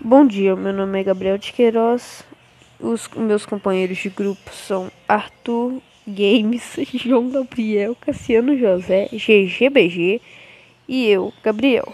Bom dia, meu nome é Gabriel de Queiroz. Os meus companheiros de grupo são Arthur Games, João Gabriel, Cassiano José, GGBG e eu, Gabriel.